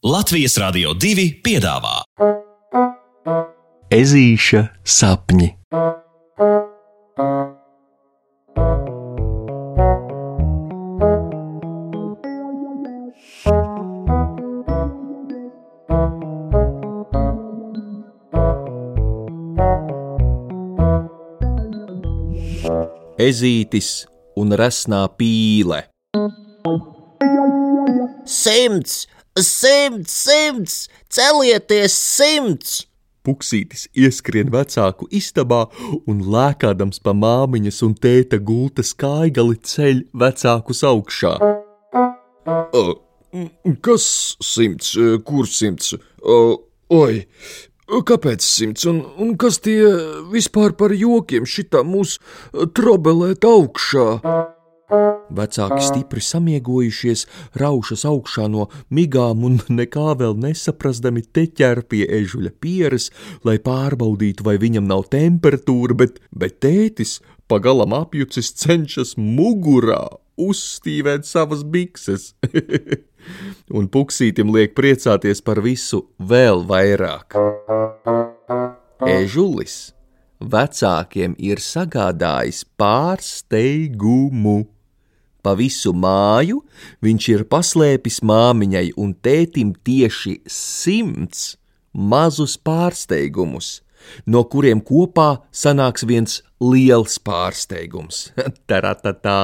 Latvijas Rādio 2 piedāvā Ezīša sapņi. Ezītis un resnā pīle. Simts, simts, simts, celieties simts! Puksītis ieskrien vecāku istabā un lēkādams pa māmiņas un tēta gultas kaigali ceļ vecākus augšā. Uh, kas simts, kur simts? Uh, oi, kāpēc simts? Un, un kas tie vispār par jokiem šitā mūs trobelēt augšā? Vecāki stipri samiegojušies, raušas augšā no migām un nekā vēl nesaprastami te ķer pie ežuļa pieres, lai pārbaudītu, vai viņam nav temperatūra, bet, bet tētis pagalam apjucis cenšas mugurā uzstīvēt savas bikses. un puksītim liek priecāties par visu vēl vairāk. Ežulis vecākiem ir sagādājis pārsteigumu. Pa visu māju viņš ir paslēpis māmiņai un tētim tieši simts mazus pārsteigumus, no kuriem kopā sanāks viens liels pārsteigums. Taratatā!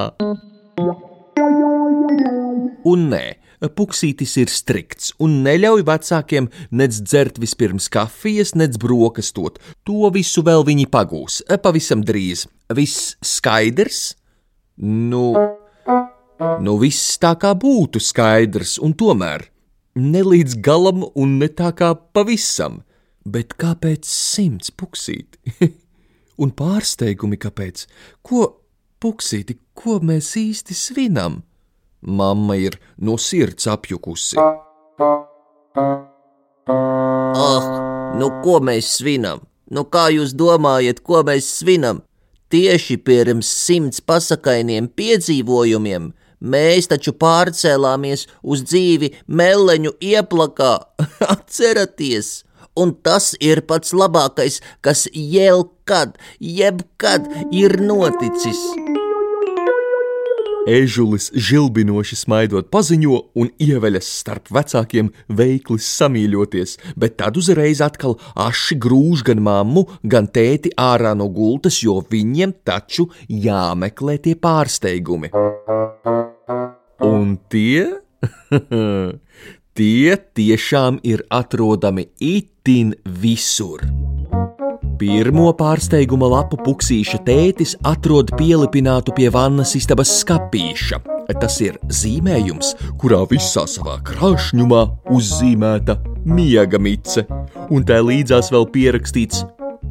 Un nē, Puksītis ir strikts un neļauj vecākiem nec dzert vispirms kafijas, nec brokastot. To visu vēl viņi pagūs pavisam drīz. Viss skaidrs? Nu, Nu, viss tā kā būtu skaidrs, un tomēr ne līdz galam un ne tā kā pavisam. Bet kāpēc simts puksīti? un pārsteigumi kāpēc? Ko, puksīti, ko mēs īsti svinam? Mamma ir no sirds apjukusi. Ah, nu ko mēs svinam? Nu kā jūs domājat, ko mēs svinam? Tieši pirms simts pasakainiem piedzīvojumiem mēs taču pārcēlāmies uz dzīvi meleņu ieplakā. Atceraties! Un tas ir pats labākais, kas jebkad, jebkad ir noticis. Ežulis žilbinoši smaidot paziņo un ieveļas starp vecākiem veikli samīļoties, bet tad uzreiz atkal aši grūž gan mammu, gan tēti ārā no gultas, jo viņiem taču jāmeklē tie pārsteigumi. Un tie? tie tiešām ir atrodami itin visur. Pirmo pārsteiguma lapu puksīša tētis atrod pielipinātu pie vannas istabas skapīša. Tas ir zīmējums, kurā visā savā krāšņumā uzzīmēta miega mice, un tā līdzās vēl pierakstīts: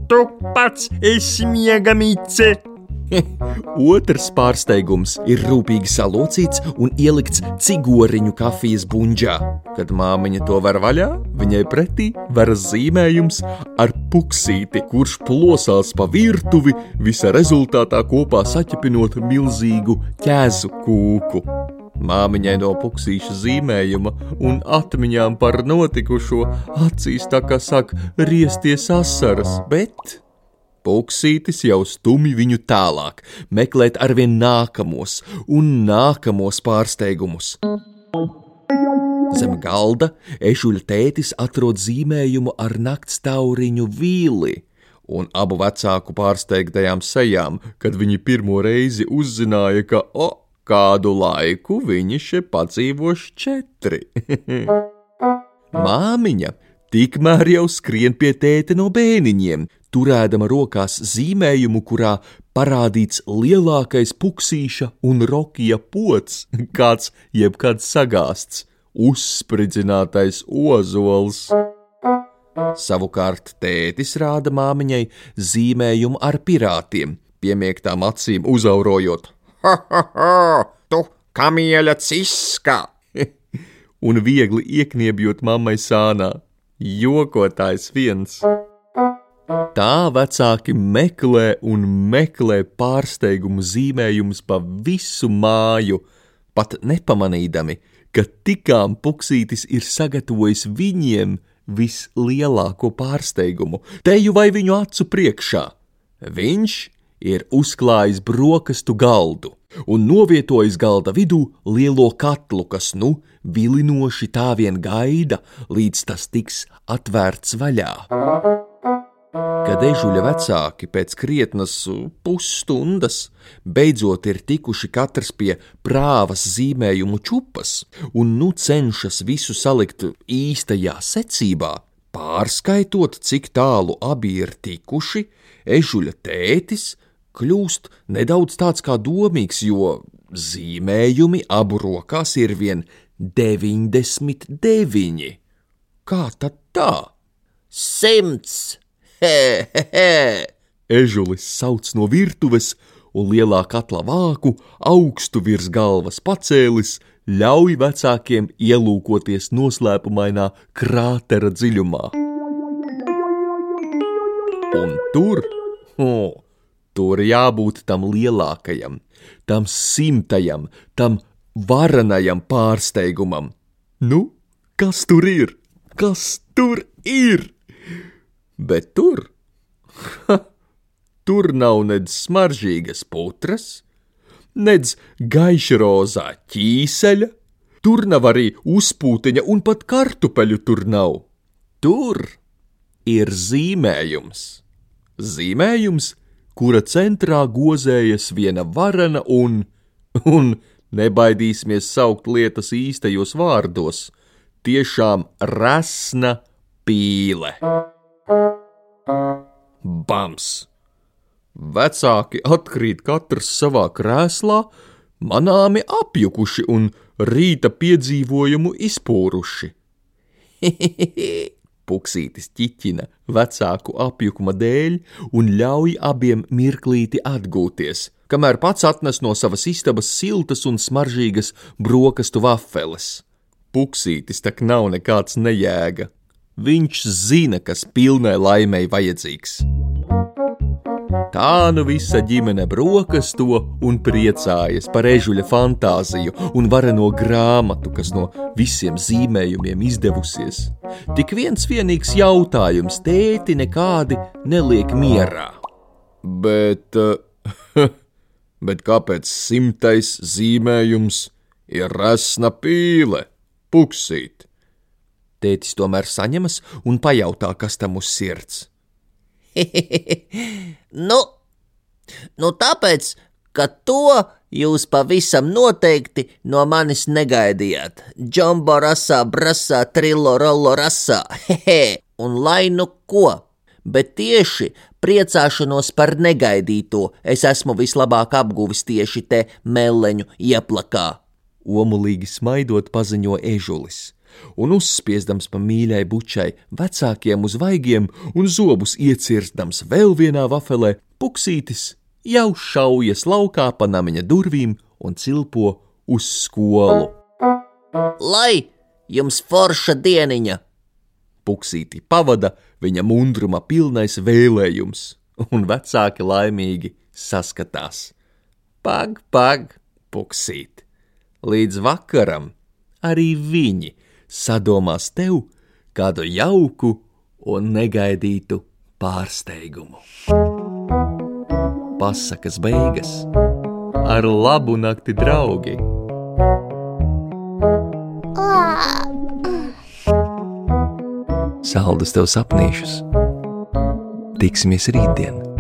Tu pats esi miega mice! Otrs pārsteigums ir rūpīgi salocīts un ielikts cigoriņu kafijas buļģā. Kad māmiņa to var vaļā, viņai pretī veras zīmējums ar puksīti, kurš plosās pa virtuvi, visa rezultātā kopā saķepinot milzīgu ķēzu kūku. Māmiņai no puksīša zīmējuma un atmiņām par notikušo acīs tā kā sāk riesties asaras, bet Puksītis jau stumj viņu tālāk, meklēt arvien nākamos un nākamos pārsteigumus. Zem galda ežuļa tētis atrod zīmējumu ar naktstauriņu vīli un abu vecāku pārsteigtajām sejām, kad viņi pirmo reizi uzzināja, ka, o, kādu laiku viņi šeit padzīvoši četri. Māmiņa tikmēr jau skrien pie tēta no bēniņiem, turēdama rokās zīmējumu, kurā parādīts lielākais puksīša un rokija pots, kāds jebkad sagāsts, uzspridzinātais ozols. Savukārt tētis rāda māmiņai zīmējumu ar pirātiem, piemiektām acīm uzaurojot: Ha, ha, ha! Tu kamieļa ciska! un viegli iekniebjot mammai sānā. Jokotājs viens. Tā vecāki meklē un meklē pārsteigumu zīmējumus pa visu māju, pat nepamanīdami, ka tikām Puksītis ir sagatavojis viņiem vislielāko pārsteigumu, teju vai viņu acu priekšā. Viņš ir uzklājis brokastu galdu un novietojis galda vidū lielo katlu, kas nu vilinoši tā vien gaida, līdz tas tiks atvērts vaļā. Kad ežuļa vecāki pēc krietnas pusstundas beidzot ir tikuši katrs pie prāvas zīmējumu čupas un nu cenšas visu salikt īstajā secībā, pārskaitot, cik tālu abi ir tikuši, ežuļa tētis kļūst nedaudz tāds kā domīgs, jo zīmējumi abu rokās ir vien 99. Kā tad tā? Simts! He, he, he! Ežulis sauc no virtuves, un lielā katla vāku augstu virs galvas pacēlis, ļauj vecākiem ielūkoties noslēpumainā krātera dziļumā. Un tur, oh, tur jābūt tam lielākajam, tam simtajam, tam varenajam pārsteigumam. Nu, kas tur ir? Kas tur ir? Bet tur, ha, tur nav nedz smaržīgas putras, nedz gaišrozā ķīseļa, tur nav arī uzpūtiņa un pat kartupeļu tur nav. Tur ir zīmējums. Zīmējums, kura centrā gozējas viena varena un, un nebaidīsimies saukt lietas īstajos vārdos, tiešām resna pīle. Bams! Vecāki atkrīt katrs savā krēslā, manāmi apjukuši un rīta piedzīvojumu izpūruši. Puksītis ķiķina vecāku apjukuma dēļ un ļauj abiem mirklīti atgūties, kamēr pats atnes no savas istabas siltas un smaržīgas brokastu vafeles. Puksītis tak nav nekāds nejēga. Viņš zina, kas pilnai laimei vajadzīgs. Tā nu visa ģimene brokasto un priecājas par ežuļa fantāziju un vareno grāmatu, kas no visiem zīmējumiem izdevusies. Tik viens vienīgs jautājums tēti nekādi neliek mierā. Bet, uh, bet kāpēc simtais zīmējums ir resna pīle, puksīt? Tētis tomēr saņemas un pajautā, kas tam uz sirds. nu, nu, tāpēc, ka to jūs pavisam noteikti no manis negaidījāt. Džombo rasā, brasā, trillo, rollo rasā, hehe, un lai nu ko. Bet tieši priecāšanos par negaidīto es esmu vislabāk apguvis tieši te meleņu ieplakā. Omulīgi smaidot paziņo ežulis un uzspiesdams pa mīļai bučai vecākiem uz vaigiem un zobus iecirstams vēl vienā vafelē, puksītis jau šaujas laukā pa namiņa durvīm un cilpo uz skolu. Lai jums forša dieniņa! Puksīti pavada viņa mundruma pilnais vēlējums, un vecāki laimīgi saskatās. Pag, pag, puksīt! Līdz vakaram arī viņi sadomās tev kādu jauku un negaidītu pārsteigumu. Pasakas beigas ar labu nakti, draugi! Saldus tev sapnīšus! Tiksimies rītdien!